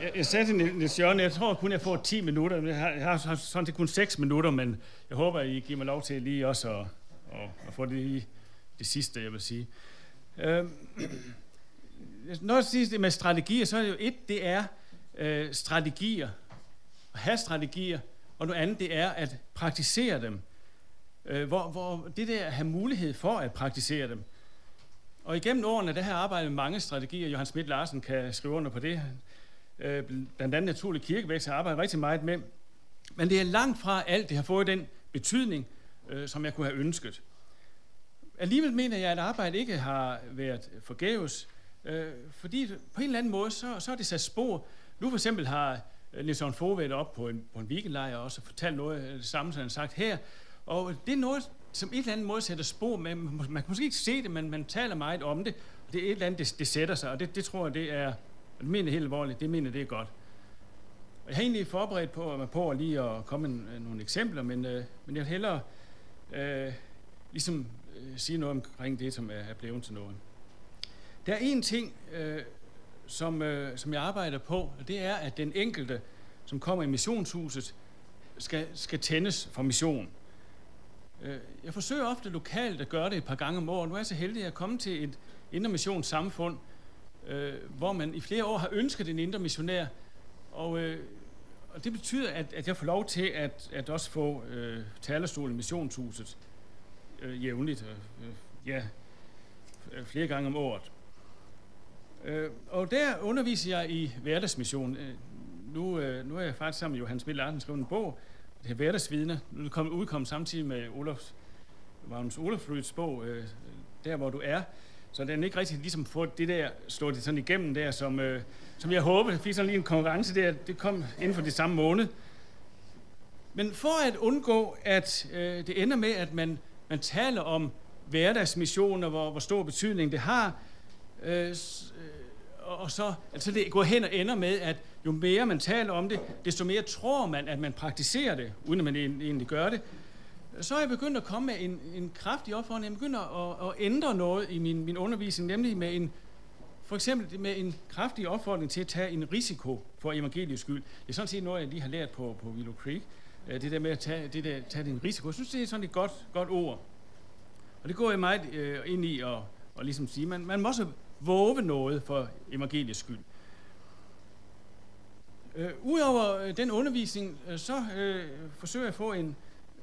jeg, jeg sagde til Niels Jørgen, jeg tror kun, jeg får 10 minutter. Jeg har, jeg har sådan set kun 6 minutter, men jeg håber, I giver mig lov til lige også at, at, at få det i det sidste, jeg vil sige. Øh, når jeg siger det med strategier, så er det jo et, det er øh, strategier, at have strategier, og noget andet, det er at praktisere dem. Øh, hvor, hvor det der at have mulighed for at praktisere dem. Og igennem årene, der har jeg arbejdet med mange strategier. Johan Schmidt Larsen kan skrive under på det. Øh, blandt andet naturlig kirkevækst har arbejdet rigtig meget med. Men det er langt fra alt, det har fået den betydning, øh, som jeg kunne have ønsket. Alligevel mener jeg, at arbejdet ikke har været forgæves, øh, fordi på en eller anden måde, så, så er det sat spor. Nu for eksempel har øh, Niels Fogh været op på en, på en weekendlejr og også fortalt noget af det samme, som han har sagt her. Og det er noget, som et eller andet måde sætter spor med. Man kan måske ikke se det, men man taler meget om det. Og det er et eller andet, det, det sætter sig, og det, det tror jeg, det er, det mener helt alvorligt, det mener det er godt. Og jeg har egentlig forberedt på, mig på lige at komme med øh, nogle eksempler, men, øh, men jeg vil hellere øh, ligesom øh, sige noget omkring det, som er, er blevet til noget. Der er en ting, øh, som, øh, som jeg arbejder på, og det er, at den enkelte, som kommer i missionshuset, skal, skal tændes for mission. Øh, jeg forsøger ofte lokalt at gøre det et par gange om året. Nu er jeg så heldig at komme til et intermissionssamfund, øh, hvor man i flere år har ønsket en intermissionær, og, øh, og det betyder, at, at jeg får lov til at, at også få øh, talerstolen i missionshuset øh, jævnligt, øh, ja, øh, flere gange om året. Øh, og der underviser jeg i hverdagsmission. Øh, nu, øh, nu er jeg faktisk sammen med Johannes Mille Larsen skrevet en bog, det her hverdagsvidner. Nu er det udkommet samtidig med Olofs, Magnus Olofsrøds bog, øh, Der hvor du er. Så den ikke rigtig ligesom få det der, slå det sådan igennem der, som, øh, som jeg håbede. Jeg fik sådan lige en konkurrence der, det kom inden for det samme måned. Men for at undgå, at øh, det ender med, at man, man taler om hverdagsmissioner, hvor, hvor stor betydning det har, øh, øh og så altså det går hen og ender med, at jo mere man taler om det, desto mere tror man, at man praktiserer det, uden at man egentlig gør det. Så er jeg begyndt at komme med en, en kraftig opfordring. Jeg begynder at, at ændre noget i min, min undervisning, nemlig med en, for eksempel med en kraftig opfordring til at tage en risiko for evangeliets skyld. Det er sådan set noget, jeg lige har lært på, på Willow Creek. Øh, det der med at tage, det der, tage en risiko. Jeg synes, det er sådan et godt, godt ord. Og det går jeg meget øh, ind i at, at ligesom sige, man, man må også våge noget for evangeliets skyld. Øh, Udover øh, den undervisning, øh, så øh, forsøger jeg at få en,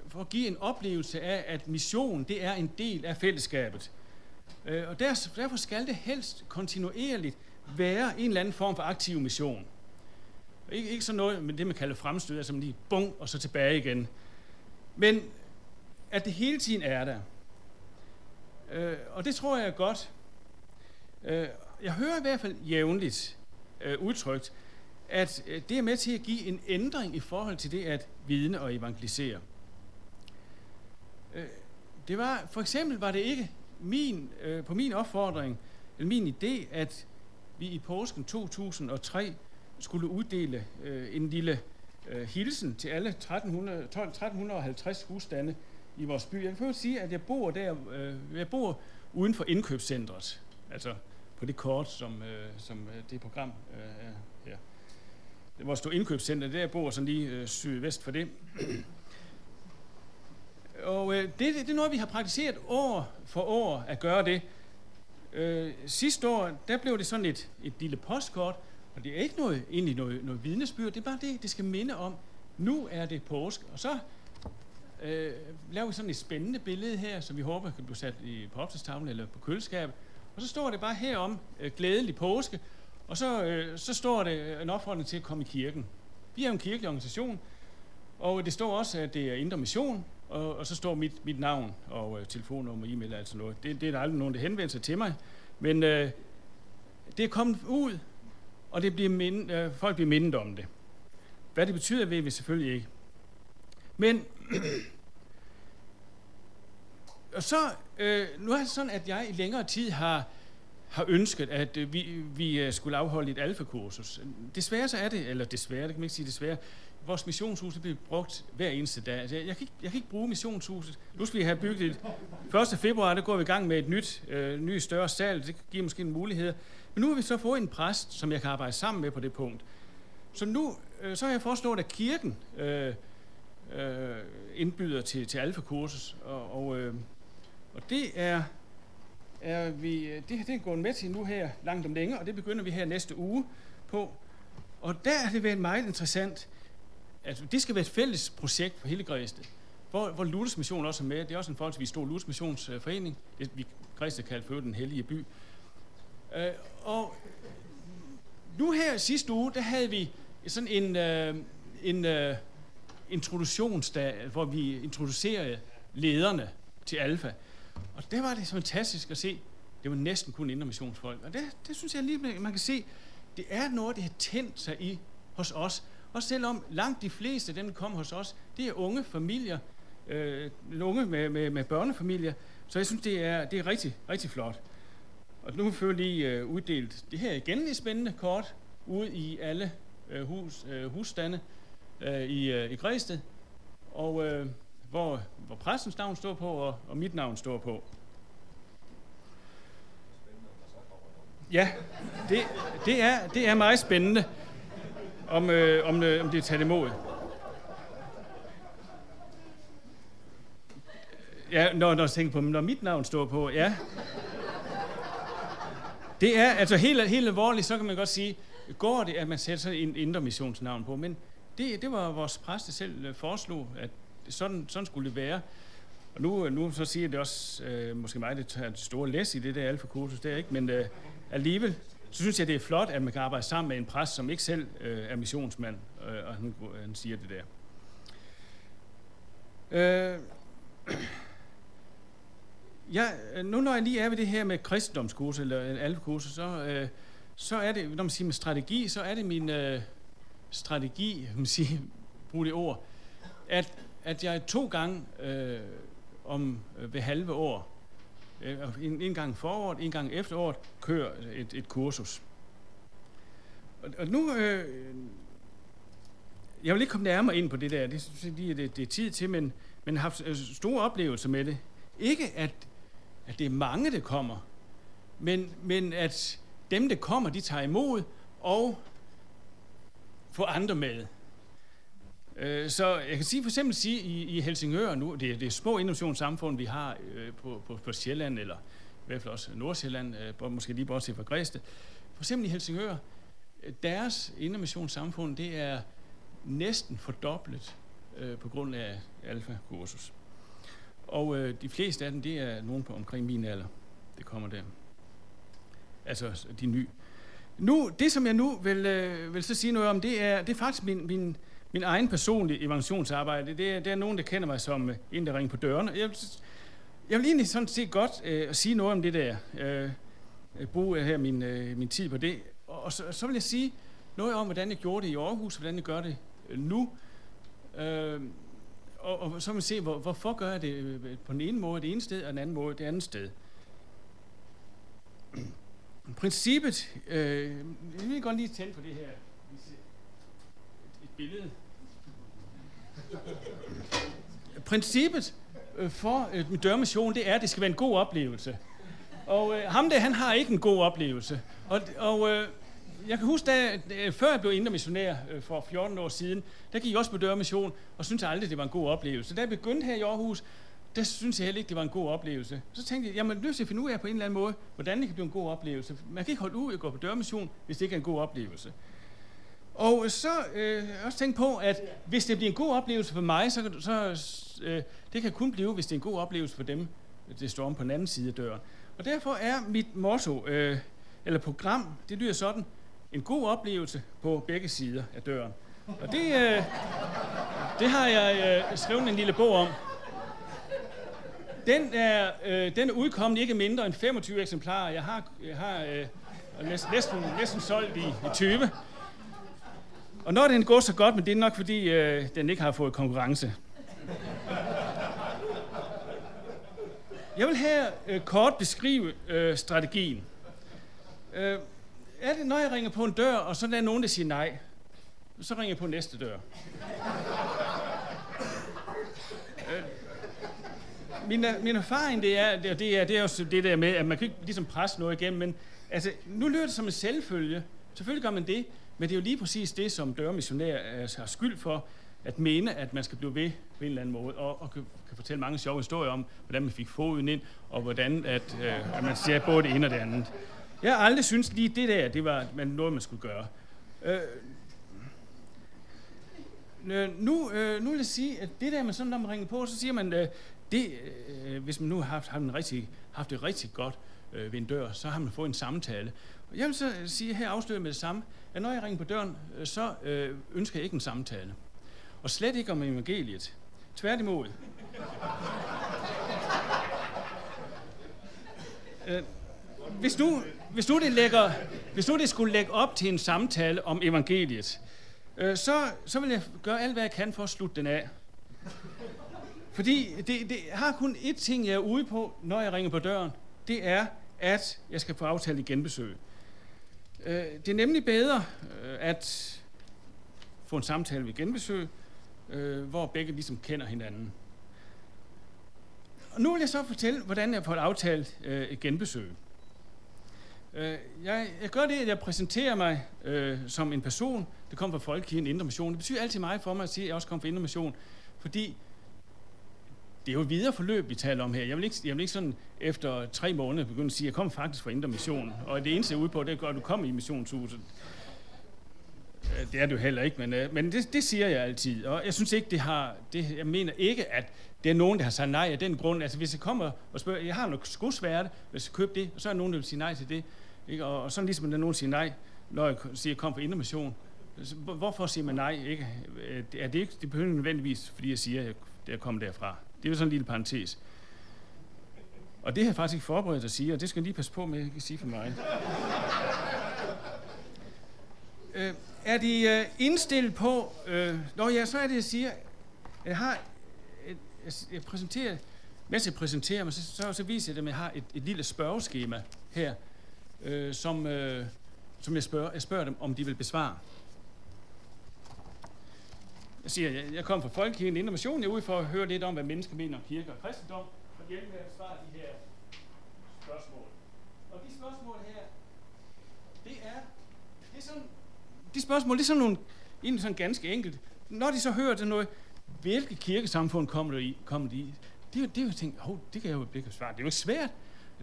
for at give en oplevelse af, at mission det er en del af fællesskabet. Øh, og der, derfor skal det helst kontinuerligt være en eller anden form for aktiv mission. Ikke, ikke sådan noget med det, man kalder fremstød, altså lige bung og så tilbage igen. Men at det hele tiden er der. Øh, og det tror jeg er godt. Øh, jeg hører i hvert fald jævnligt øh, udtrykt, at øh, det er med til at give en ændring i forhold til det at vidne og evangelisere. Øh, det var, for eksempel var det ikke min, øh, på min opfordring, eller min idé, at vi i påsken 2003 skulle uddele øh, en lille øh, hilsen til alle 1300, 12, 1350 husstande i vores by. Jeg kan sige, at jeg bor der, jeg bor uden for indkøbscentret, altså på det kort, som, som det program er her var stod indkøbscenter, der bor sådan lige øh, sydvest for det. Og øh, det, det er noget, vi har praktiseret år for år at gøre det. Øh, sidste år, der blev det sådan et, et lille postkort, og det er ikke noget, egentlig noget, noget vidnesbyrd, det er bare det, det skal minde om, nu er det påske. Og så øh, laver vi sådan et spændende billede her, som vi håber kan blive sat i, på opslagstavlen eller på køleskabet. Og så står det bare herom, øh, glædelig påske, og så, øh, så står det øh, en opfordring til at komme i kirken. Vi er jo en kirkelig organisation, og det står også, at det er indre mission, og, og så står mit, mit navn og øh, telefonnummer, e-mail og altså noget. Det, det er der aldrig nogen, der henvender sig til mig. Men øh, det er kommet ud, og det bliver mind, øh, folk bliver mindet om det. Hvad det betyder, ved vi selvfølgelig ikke. Men og så, øh, nu er det sådan, at jeg i længere tid har har ønsket, at øh, vi, vi øh, skulle afholde et alfakursus. Desværre så er det, eller desværre, det kan man ikke sige desværre, vores missionshus det bliver brugt hver eneste dag. Altså, jeg, jeg, kan ikke, jeg kan ikke bruge missionshuset. Nu skal vi have bygget et 1. februar, der går vi i gang med et nyt, øh, ny større sal. Det giver måske en mulighed. Men nu har vi så fået en præst, som jeg kan arbejde sammen med på det punkt. så nu øh, så har jeg foreslået, at kirken øh, øh, indbyder til, til alfakursus, og, og, øh, og det er, er vi, øh, det, det er gået med til nu her langt om længe, og det begynder vi her næste uge på. Og der er det været meget interessant, at det skal være et fælles projekt for hele Græsted, hvor, hvor Luthers Mission også er med. Det er også en forholdsvis stor Luthers Missionsforening. Det, vi Græsted kalder for den hellige by. Øh, og nu her sidste uge, der havde vi sådan en, øh, en øh, introduktionsdag, hvor vi introducerede lederne til Alfa. Og det var det fantastisk at se. Det var næsten kun intermissionsfolk. Og det, det synes jeg lige, man kan se, det er noget, det har tændt sig i hos os. Og selvom langt de fleste af dem, der kommer hos os, det er unge familier, øh, unge med, med, med børnefamilier. Så jeg synes, det er, det er rigtig, rigtig flot. Og nu får vi lige øh, uddelt det her igen et spændende kort ud i alle øh, hus, øh, husstande øh, i, øh, i Græsted, og øh, hvor, hvor præstens navn står på, og, og mit navn står på. Ja, det, det, er, det er meget spændende, om, øh, om, øh, om det er taget imod. Ja, når, når jeg tænker på, når mit navn står på, ja. Det er, altså helt, helt alvorligt, så kan man godt sige, går det, at man sætter sådan en indre missionsnavn på, men det, det var vores præst, selv øh, foreslog, at sådan, sådan skulle det være. Og nu, nu så siger det også, øh, måske mig, det tager store læs i det der alfa-kursus der, ikke? men øh, alligevel, så synes jeg, det er flot, at man kan arbejde sammen med en præst, som ikke selv øh, er missionsmand, øh, og han, han siger det der. Øh, ja, nu når jeg lige er ved det her med kristendomskursus, eller alfa-kursus, så, øh, så er det, når man siger med strategi, så er det min øh, strategi, man siger, brug det ord, at, at jeg to gange øh, om øh, ved halve år, øh, en, en gang foråret, en gang efteråret, kører et, et kursus. Og, og nu, øh, jeg vil ikke komme nærmere ind på det der, det synes jeg lige, det, det er tid til, men, men har haft øh, store oplevelser med det. Ikke at, at det er mange, der kommer, men, men at dem, der kommer, de tager imod og får andre med. Øh, så jeg kan sige for eksempel sige i, i Helsingør nu, det er, det er små innovationssamfund, vi har øh, på, på, på Sjælland, eller i hvert fald også Nordsjælland, øh, måske lige bortset fra Græsted. For eksempel i Helsingør, øh, deres innovationssamfund, det er næsten fordoblet øh, på grund af alfa-kursus. Og øh, de fleste af dem, det er nogen på omkring min alder, det kommer der altså de nye. Nu, det som jeg nu vil, øh, vil så sige noget om, det er, det er faktisk min, min, min egen personlige evangelisationsarbejde. Det er, det er nogen, der kender mig som øh, en, der ringer på døren. Jeg, jeg vil egentlig sådan set godt øh, sige noget om det der. Øh, øh bruge her min, øh, min tid på det. Og så, så vil jeg sige noget om, hvordan jeg gjorde det i Aarhus, og hvordan jeg gør det øh, nu. Øh, og, og så vil man se, hvor, hvorfor gør jeg det øh, på den ene måde det ene sted, og den anden måde det andet sted princippet, øh, jeg vil godt lige tænde på det her. Billede. Princippet øh, for øh, dørmission, det er, at det skal være en god oplevelse. Og øh, ham der, han har ikke en god oplevelse. Og, og øh, jeg kan huske, da, før jeg blev indre missionær øh, for 14 år siden, der gik jeg også på dørmission, og syntes aldrig, det var en god oplevelse. Da jeg begyndte her i Aarhus, der synes jeg heller ikke, det var en god oplevelse. Så tænkte jeg, jamen nødt til at finde ud af på en eller anden måde, hvordan det kan blive en god oplevelse. Man kan ikke holde ud at gå på dørmission, hvis det ikke er en god oplevelse. Og så øh, også tænkt på, at hvis det bliver en god oplevelse for mig, så, så øh, det kan kun blive, hvis det er en god oplevelse for dem, det står om på den anden side af døren. Og derfor er mit motto, øh, eller program, det lyder sådan, en god oplevelse på begge sider af døren. Og det, øh, det har jeg øh, skrevet en lille bog om, den er, øh, den er udkommet ikke mindre end 25 eksemplarer. Jeg har, jeg har øh, næsten, næsten, næsten solgt i, i 20. Og når den går så godt, men det er nok fordi, øh, den ikke har fået konkurrence. Jeg vil her øh, kort beskrive øh, strategien. Øh, er det, når jeg ringer på en dør, og så er der nogen, der siger nej, så ringer jeg på næste dør. Øh, min, øh, min erfaring, det er, det, det, er, det er jo det der med, at man kan ikke ligesom presse noget igennem, men altså, nu lyder det som en selvfølge. Selvfølgelig gør man det, men det er jo lige præcis det, som dørmissionær øh, har skyld for, at mene, at man skal blive ved på en eller anden måde, og, og kan, kan fortælle mange sjove historier om, hvordan man fik foden ind, og hvordan at, øh, at man ser både det ene og det andet. Jeg har aldrig syntes lige det der, det var noget, man skulle gøre. Øh, øh, nu, øh, nu vil jeg sige, at det der med sådan, når man ringer på, så siger man, øh, det, øh, hvis man nu har haft, haft, en rigtig, haft det rigtig godt øh, ved en dør, så har man fået en samtale. Jeg vil så sige her afslører med det samme, at når jeg ringer på døren, øh, så øh, ønsker jeg ikke en samtale. Og slet ikke om evangeliet. Tværtimod. øh, hvis nu, hvis nu det lægger, hvis nu det skulle lægge op til en samtale om evangeliet, øh, så, så vil jeg gøre alt, hvad jeg kan for at slutte den af. Fordi det, det har kun ét ting, jeg er ude på, når jeg ringer på døren. Det er, at jeg skal få aftalt genbesøg. Øh, det er nemlig bedre øh, at få en samtale ved genbesøg, øh, hvor begge ligesom kender hinanden. Og nu vil jeg så fortælle, hvordan jeg får et aftalt øh, et genbesøg. Øh, jeg, jeg gør det, at jeg præsenterer mig øh, som en person, der kommer fra Folkekirken Indre Mission. Det betyder altid meget for mig at sige, at jeg også kommer fra Indre Mission, fordi det er jo et videre forløb, vi taler om her. Jeg vil ikke, jeg vil ikke sådan efter tre måneder begynde at sige, at jeg kom faktisk fra Indre Mission, og det eneste, jeg er ude på, det er, at du kommer i missionshuset. Øh, det er det jo heller ikke, men, øh, men det, det siger jeg altid. Og jeg synes ikke, det har... Det, jeg mener ikke, at det er nogen, der har sagt nej af den grund. Altså hvis jeg kommer og spørger, jeg har noget skosværte, hvis jeg køber det, og så er der nogen, der vil sige nej til det. Ikke? Og, og sådan ligesom, når nogen siger nej, når jeg siger, at jeg kom fra Indre Mission. Hvorfor siger man nej? Ikke? Øh, er det ikke det behøver nødvendigvis, fordi jeg siger, at jeg kommer derfra. Det er jo sådan en lille parentes. Og det har jeg faktisk ikke forberedt at sige, og det skal jeg lige passe på med at sige for mig. øh, er de øh, indstillet på... Øh, nå ja, så er det, jeg siger... Jeg har... Et, jeg, jeg præsenterer... Mens jeg præsenterer mig, så, så, så viser jeg dem, at jeg har et, et lille spørgeskema her, øh, som, øh, som jeg, spørger, jeg spørger dem, om de vil besvare. Jeg siger, jeg, jeg kom fra Folkekirken Indre Mission. Jeg er ude for at høre lidt om, hvad mennesker mener om kirke og kristendom, og hjælpe med at besvare de her spørgsmål. Og de spørgsmål her, det er, det er sådan, de spørgsmål, det er sådan nogle, egentlig sådan ganske enkelt. Når de så hører det noget, hvilke kirkesamfund kommer der i? Kommer de i? Det, er, det er jo tænkt, oh, det kan jeg jo ikke svare. Det er jo ikke svært.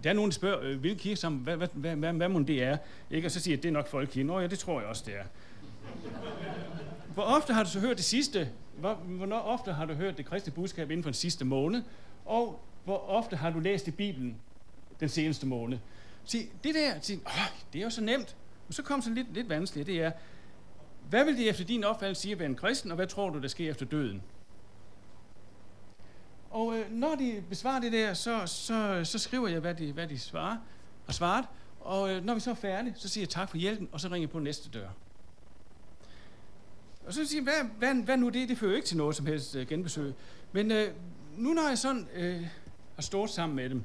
Der er nogen, der spørger, øh, hvilke kirkesamfund, hvad, hvad, hvad, hvad, hvad må det er? Ikke? Og så siger jeg, at det er nok folkekirken. Nå ja, det tror jeg også, det er. Hvor ofte har du så hørt det sidste? Hvor, hvornår ofte har du hørt det kristne budskab inden for den sidste måned? Og hvor ofte har du læst i Bibelen den seneste måned? Se, det der, se, åh, det er jo så nemt. Men så kommer så lidt, lidt vanskeligt, det er, hvad vil det efter din opfattelse sige at være en kristen, og hvad tror du, der sker efter døden? Og øh, når de besvarer det der, så, så, så skriver jeg, hvad de, hvad de svarer, har svaret. Og øh, når vi så er færdige, så siger jeg tak for hjælpen, og så ringer jeg på næste dør. Og så siger jeg, hvad, hvad, hvad nu det? Det fører ikke til noget som helst øh, genbesøg. Men øh, nu når jeg sådan øh, har stået sammen med dem,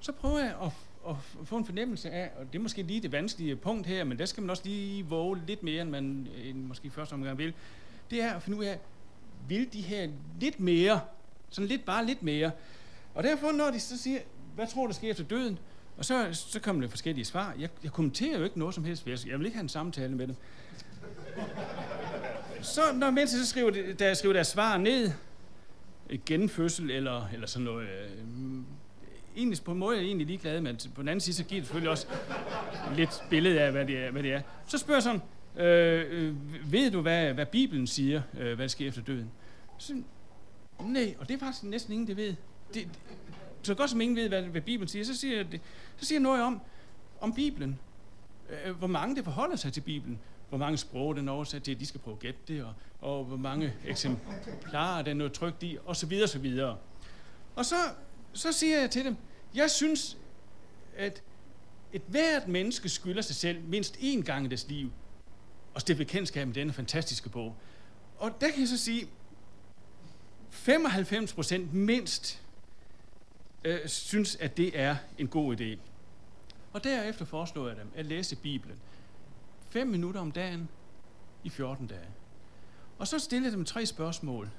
så prøver jeg at, at få en fornemmelse af, og det er måske lige det vanskelige punkt her, men der skal man også lige våge lidt mere, end man end måske første omgang vil. Det er at finde ud af, vil de her lidt mere, sådan lidt bare lidt mere. Og derfor, når de så siger, hvad tror du, der sker efter døden? Og så, så kommer der forskellige svar. Jeg, jeg kommenterer jo ikke noget som helst, jeg, jeg vil ikke have en samtale med dem så når mens så skriver, det, der skriver deres svar ned, genfødsel eller, eller sådan noget, øh, egentlig på en måde er jeg egentlig ligeglad, men på den anden side, så giver det selvfølgelig også lidt billede af, hvad det er. Hvad det er. Så spørger jeg sådan, øh, øh ved du, hvad, hvad Bibelen siger, øh, hvad der sker efter døden? Så, nej, og det er faktisk næsten ingen, der ved. Det, det, så godt som ingen ved, hvad, hvad Bibelen siger, så siger jeg, det, så siger jeg noget om, om Bibelen. Øh, øh hvor mange det forholder sig til Bibelen hvor mange sprog den er oversat til, at de skal prøve at gætte det, og, og hvor mange eksemplarer den er trygt i, og så videre, og så videre. Og så, så siger jeg til dem, jeg synes, at et hvert menneske skylder sig selv mindst én gang i deres liv og stifte bekendtskab med denne fantastiske bog. Og der kan jeg så sige, 95 procent mindst øh, synes, at det er en god idé. Og derefter foreslår jeg dem at læse Bibelen. 5 minutter om dagen i 14 dage. Og så stiller dem tre spørgsmål.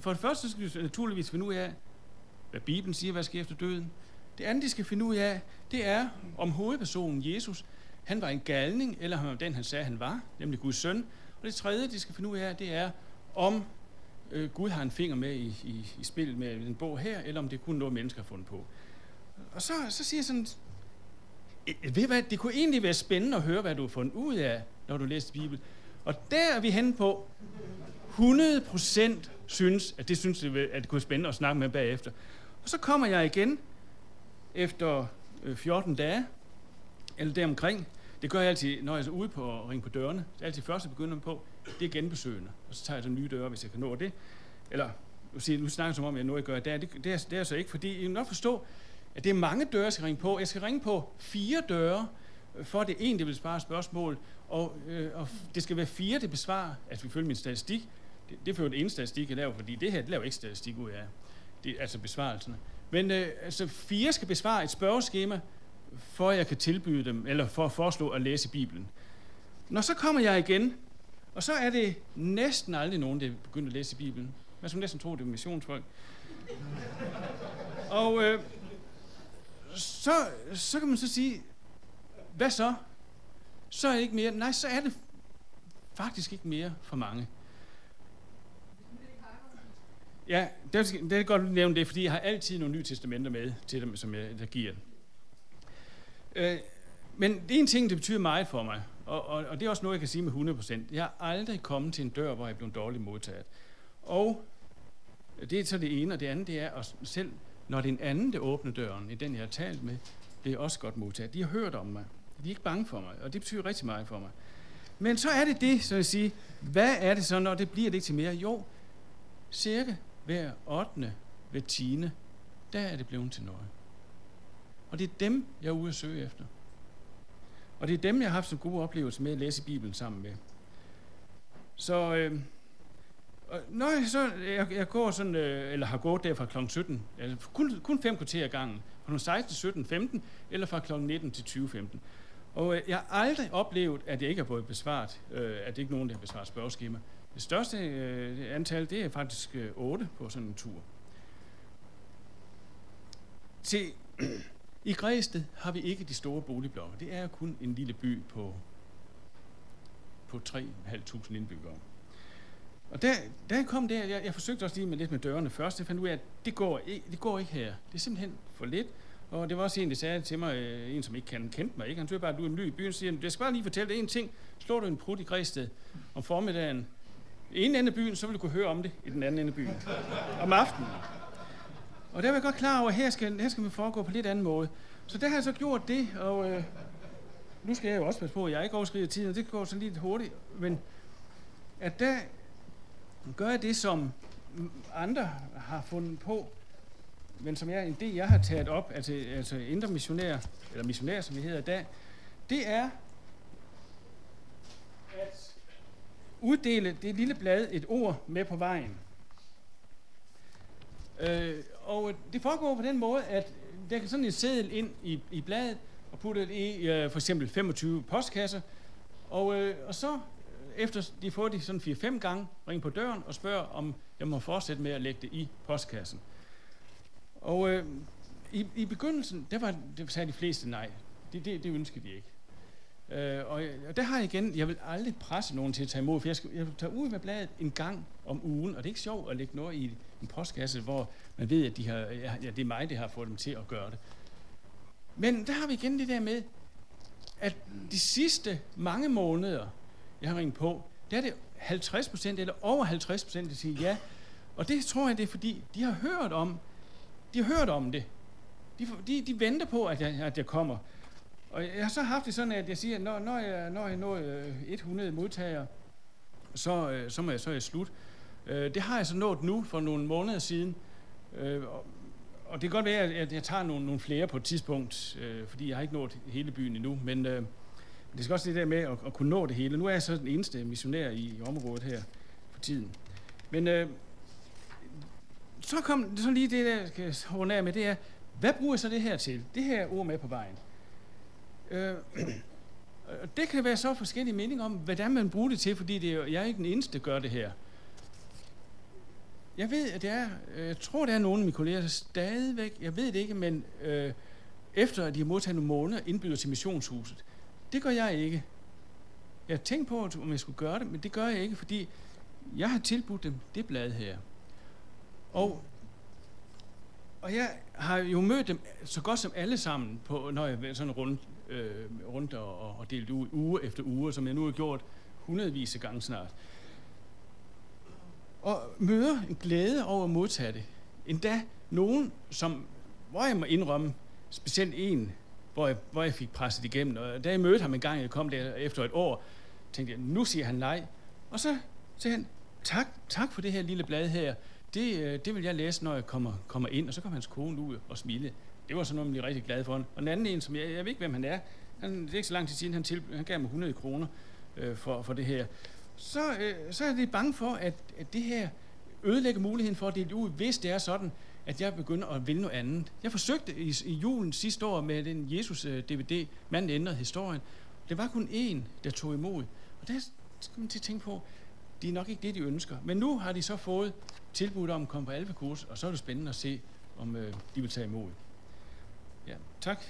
For det første skal de naturligvis finde ud af, hvad Bibelen siger, hvad sker efter døden. Det andet, de skal finde ud af, det er, om hovedpersonen Jesus han var en galning, eller om den, han sagde, han var, nemlig Guds søn. Og det tredje, de skal finde ud af, det er, om øh, Gud har en finger med i, i, i spillet med den bog her, eller om det er kun noget, mennesker har fundet på. Og så, så siger jeg sådan, ved hvad, det kunne egentlig være spændende at høre, hvad du har fundet ud af, når du læste Bibelen. Og der er vi hen på, 100% synes, at det synes, at det kunne være spændende at snakke med bagefter. Og så kommer jeg igen efter øh, 14 dage, eller deromkring. Det gør jeg altid, når jeg er ude på at ringe på dørene. Det er altid første begynder på, det er genbesøgende. Og så tager jeg så nye døre, hvis jeg kan nå det. Eller, nu, siger, nu snakker jeg som om, jeg nu gør det. Det, det, er, det er så ikke, fordi I nok forstå, at det er mange døre, jeg skal ringe på. Jeg skal ringe på fire døre, øh, for det ene, det vil svare spørgsmål, og, øh, og det skal være fire, det besvarer, altså følger min statistik. Det, det er jo det ene statistik, jeg laver, fordi det her, det laver ikke statistik ud af, det, altså besvarelserne. Men øh, altså fire skal besvare et spørgeskema, for at jeg kan tilbyde dem, eller for at foreslå at læse Bibelen. Når så kommer jeg igen, og så er det næsten aldrig nogen, der begynder at læse Bibelen. Man skulle næsten tro, det er missionsfolk. og øh, så, så kan man så sige, hvad så? Så er det ikke mere. Nej, så er det faktisk ikke mere for mange. Ja, det er, det er godt at nævne det, fordi jeg har altid nogle nye testamenter med til dem, som jeg der giver. Øh, men det er en ting, det betyder meget for mig, og, og, og det er også noget, jeg kan sige med 100%. Jeg har aldrig kommet til en dør, hvor jeg er blevet dårligt modtaget. Og det er så det ene, og det andet, det er at selv, når det er en anden, der åbner døren, i den, jeg har talt med, det er også godt modtaget. De har hørt om mig. De er ikke bange for mig, og det betyder rigtig meget for mig. Men så er det det, så jeg siger, hvad er det så, når det bliver det til mere? Jo, cirka hver 8. hver 10. der er det blevet til noget. Og det er dem, jeg er ude at søge efter. Og det er dem, jeg har haft så gode oplevelser med at læse Bibelen sammen med. Så øh, Øh, nej, så, jeg, jeg går sådan, øh, eller har gået der fra kl. 17, altså kun, kun fem kvarter gangen, fra kl. 16 til 17, 15, eller fra kl. 19 til 20, 15. Og øh, jeg har aldrig oplevet, at jeg ikke har fået besvaret, øh, at det ikke er nogen, der har besvaret spørgeskema. Det største øh, antal, det er faktisk øh, 8 på sådan en tur. Se, I Græsted har vi ikke de store boligblokke. Det er kun en lille by på, på 3.500 indbyggere. Og der, der kom det, jeg, jeg forsøgte også lige med lidt med dørene først, jeg fandt ud af, at det går, ikke, det går ikke her. Det er simpelthen for lidt. Og det var også en, der sagde til mig, øh, en som ikke kan, kendte mig, ikke? han tror bare, at du er en ny i byen, siger, jeg skal bare lige fortælle dig en ting. Slår du en prut i Græsted om formiddagen, i en ende af byen, så vil du kunne høre om det i den anden ende af byen. Om aftenen. Og der var jeg godt klar over, at her skal, her skal man foregå på lidt anden måde. Så der har jeg så gjort det, og øh, nu skal jeg jo også passe på, at jeg ikke overskrider tiden, og det går så lidt hurtigt, men at der gør jeg det, som andre har fundet på, men som jeg, en del, jeg har taget op, altså, altså indre missionær, eller missionær, som vi hedder i dag, det er at uddele det lille blad et ord med på vejen. Øh, og det foregår på den måde, at der kan sådan en seddel ind i, i bladet, og putte det i øh, for eksempel 25 postkasser, og, øh, og så efter de får de sådan 4-5 gange, ringe på døren og spørge, om jeg må fortsætte med at lægge det i postkassen. Og øh, i, i begyndelsen, der, var, der sagde de fleste nej. Det, det, det ønskede de ikke. Øh, og, og der har jeg igen, jeg vil aldrig presse nogen til at tage imod, for jeg, skal, jeg vil tage ud med bladet en gang om ugen, og det er ikke sjovt at lægge noget i en postkasse, hvor man ved, at de har, ja, det er mig, der har fået dem til at gøre det. Men der har vi igen det der med, at de sidste mange måneder, jeg har ringet på, der er det 50 procent eller over 50 procent, der siger ja. Og det tror jeg, det er fordi, de har hørt om, de har hørt om det. De, de, de venter på, at jeg, at jeg kommer. Og jeg har så haft det sådan, at jeg siger, at når, når jeg, når jeg når øh, 100 modtagere, så, øh, så må jeg så er jeg slut. Øh, det har jeg så nået nu for nogle måneder siden. Og det kan godt være, at jeg tager nogle, nogle flere på et tidspunkt, fordi jeg har ikke nået hele byen endnu. Men det skal også det der med at, at kunne nå det hele. Nu er jeg så den eneste missionær i, i området her for tiden. Men øh, så kom så lige det, der skal runde af med, det er, hvad bruger jeg så det her til? Det her ord med på vejen. Øh, det kan være så forskellige meninger om, hvordan man bruger det til, fordi det er, jeg er ikke den eneste, der gør det her. Jeg ved, at det er, øh, jeg tror, der er nogle af mine kolleger, der stadigvæk, jeg ved det ikke, men øh, efter at de har modtaget nogle måneder, indbyder til missionshuset det gør jeg ikke. Jeg tænkte på, om jeg skulle gøre det, men det gør jeg ikke, fordi jeg har tilbudt dem det blad her. Og, og jeg har jo mødt dem så godt som alle sammen, på, når jeg er sådan rundt, øh, rundt og, og delt ud uge efter uge, som jeg nu har gjort hundredvis af gange snart. Og møder en glæde over at modtage det. Endda nogen, som, hvor jeg må indrømme, specielt en, hvor jeg, hvor jeg fik presset igennem. Og da jeg mødte ham en gang, jeg kom der efter et år, tænkte jeg, nu siger han nej. Og så sagde han, tak, tak for det her lille blad her. Det, øh, det vil jeg læse, når jeg kommer, kommer ind. Og så kom hans kone ud og smile. Det var sådan noget, man blev rigtig glad for. Og den anden en, som jeg, jeg ved ikke, hvem han er, han, det er ikke så lang tid siden, han, til, han gav mig 100 kroner øh, for, for det her. Så, øh, så er det bange for, at, at det her ødelægger muligheden for at dele ud, hvis det er sådan, at jeg begynder at ville noget andet. Jeg forsøgte i, i julen sidste år med den Jesus-DVD, øh, manden ændrede historien. Det var kun én, der tog imod. Og der skal man til at tænke på, det er nok ikke det, de ønsker. Men nu har de så fået tilbud om at komme på alfakurs, og så er det spændende at se, om øh, de vil tage imod. Ja, tak